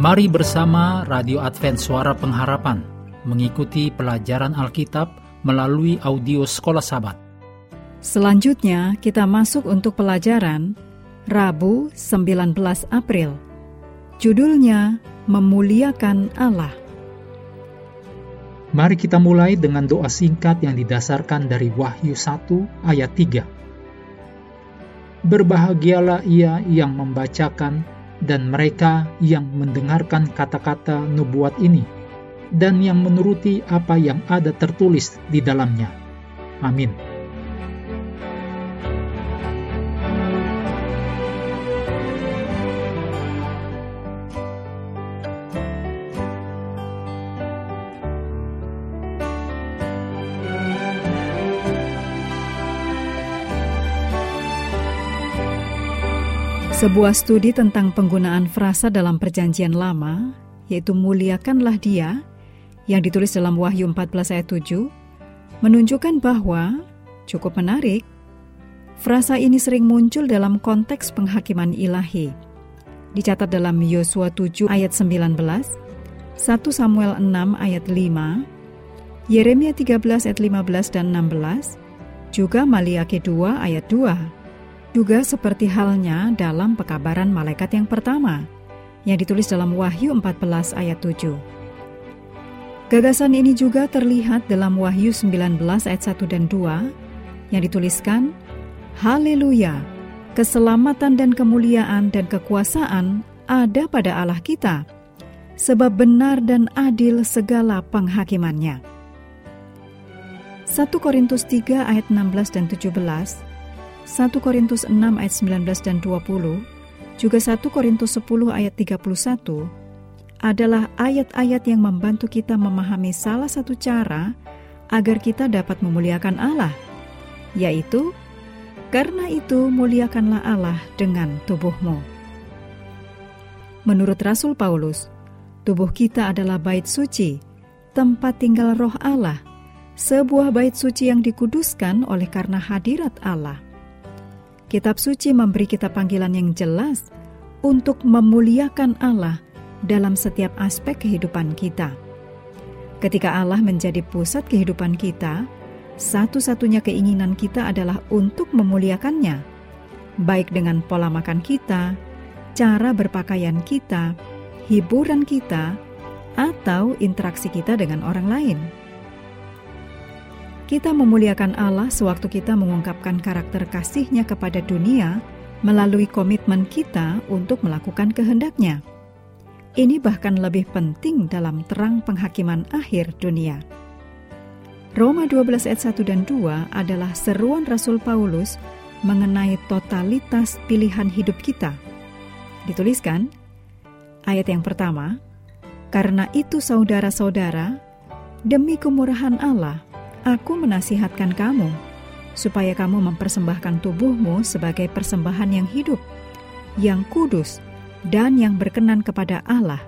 Mari bersama Radio Advent Suara Pengharapan mengikuti pelajaran Alkitab melalui audio Sekolah Sabat. Selanjutnya kita masuk untuk pelajaran Rabu 19 April. Judulnya Memuliakan Allah. Mari kita mulai dengan doa singkat yang didasarkan dari Wahyu 1 ayat 3. Berbahagialah ia yang membacakan dan mereka yang mendengarkan kata-kata nubuat ini, dan yang menuruti apa yang ada tertulis di dalamnya. Amin. Sebuah studi tentang penggunaan frasa dalam perjanjian lama, yaitu muliakanlah dia, yang ditulis dalam Wahyu 14 ayat 7, menunjukkan bahwa, cukup menarik, frasa ini sering muncul dalam konteks penghakiman ilahi. Dicatat dalam Yosua 7 ayat 19, 1 Samuel 6 ayat 5, Yeremia 13 ayat 15 dan 16, juga Maliaki 2 ayat 2. Juga seperti halnya dalam pekabaran malaikat yang pertama, yang ditulis dalam Wahyu 14 ayat 7. Gagasan ini juga terlihat dalam Wahyu 19 ayat 1 dan 2, yang dituliskan, Haleluya, keselamatan dan kemuliaan dan kekuasaan ada pada Allah kita, sebab benar dan adil segala penghakimannya. 1 Korintus 3 ayat 16 dan 17 1 Korintus 6 ayat 19 dan 20, juga 1 Korintus 10 ayat 31, adalah ayat-ayat yang membantu kita memahami salah satu cara agar kita dapat memuliakan Allah, yaitu karena itu muliakanlah Allah dengan tubuhmu. Menurut Rasul Paulus, tubuh kita adalah bait suci, tempat tinggal roh Allah, sebuah bait suci yang dikuduskan oleh karena hadirat Allah. Kitab suci memberi kita panggilan yang jelas untuk memuliakan Allah dalam setiap aspek kehidupan kita. Ketika Allah menjadi pusat kehidupan kita, satu-satunya keinginan kita adalah untuk memuliakannya, baik dengan pola makan kita, cara berpakaian kita, hiburan kita, atau interaksi kita dengan orang lain. Kita memuliakan Allah sewaktu kita mengungkapkan karakter kasihnya kepada dunia melalui komitmen kita untuk melakukan kehendaknya. Ini bahkan lebih penting dalam terang penghakiman akhir dunia. Roma 12 ayat 1 dan 2 adalah seruan Rasul Paulus mengenai totalitas pilihan hidup kita. Dituliskan, ayat yang pertama, Karena itu saudara-saudara, demi kemurahan Allah, Aku menasihatkan kamu supaya kamu mempersembahkan tubuhmu sebagai persembahan yang hidup, yang kudus, dan yang berkenan kepada Allah.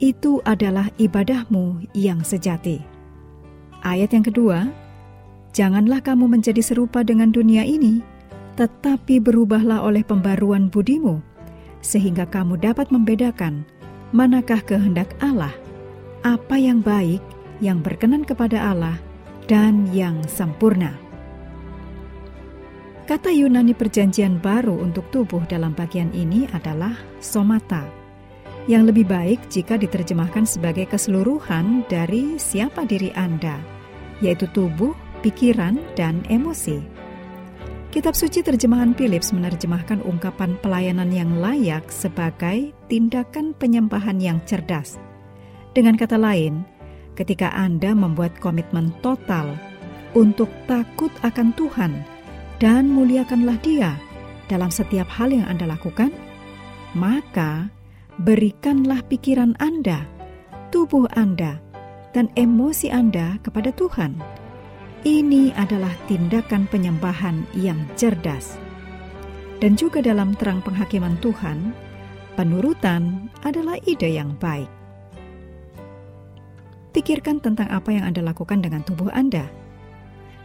Itu adalah ibadahmu yang sejati. Ayat yang kedua, janganlah kamu menjadi serupa dengan dunia ini, tetapi berubahlah oleh pembaruan budimu, sehingga kamu dapat membedakan manakah kehendak Allah, apa yang baik, yang berkenan kepada Allah, dan yang sempurna. Kata Yunani Perjanjian Baru untuk tubuh dalam bagian ini adalah somata, yang lebih baik jika diterjemahkan sebagai keseluruhan dari siapa diri Anda, yaitu tubuh, pikiran, dan emosi. Kitab suci terjemahan Philips menerjemahkan ungkapan pelayanan yang layak sebagai tindakan penyembahan yang cerdas. Dengan kata lain, ketika Anda membuat komitmen total untuk takut akan Tuhan dan muliakanlah Dia dalam setiap hal yang Anda lakukan, maka berikanlah pikiran Anda, tubuh Anda, dan emosi Anda kepada Tuhan. Ini adalah tindakan penyembahan yang cerdas. Dan juga dalam terang penghakiman Tuhan, penurutan adalah ide yang baik. Pikirkan tentang apa yang Anda lakukan dengan tubuh Anda.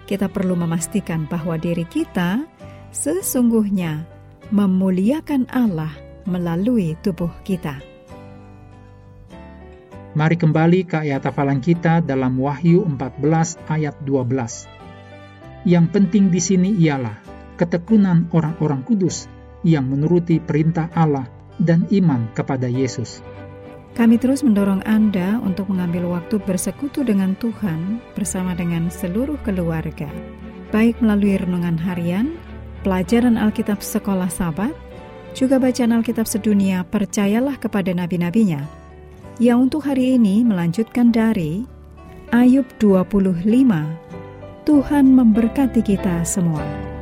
Kita perlu memastikan bahwa diri kita sesungguhnya memuliakan Allah melalui tubuh kita. Mari kembali ke ayat hafalan kita dalam Wahyu 14 ayat 12. Yang penting di sini ialah ketekunan orang-orang kudus yang menuruti perintah Allah dan iman kepada Yesus. Kami terus mendorong Anda untuk mengambil waktu bersekutu dengan Tuhan bersama dengan seluruh keluarga, baik melalui renungan harian, pelajaran Alkitab sekolah sahabat, juga bacaan Alkitab sedunia percayalah kepada nabi-nabinya yang untuk hari ini melanjutkan dari Ayub 25. Tuhan memberkati kita semua.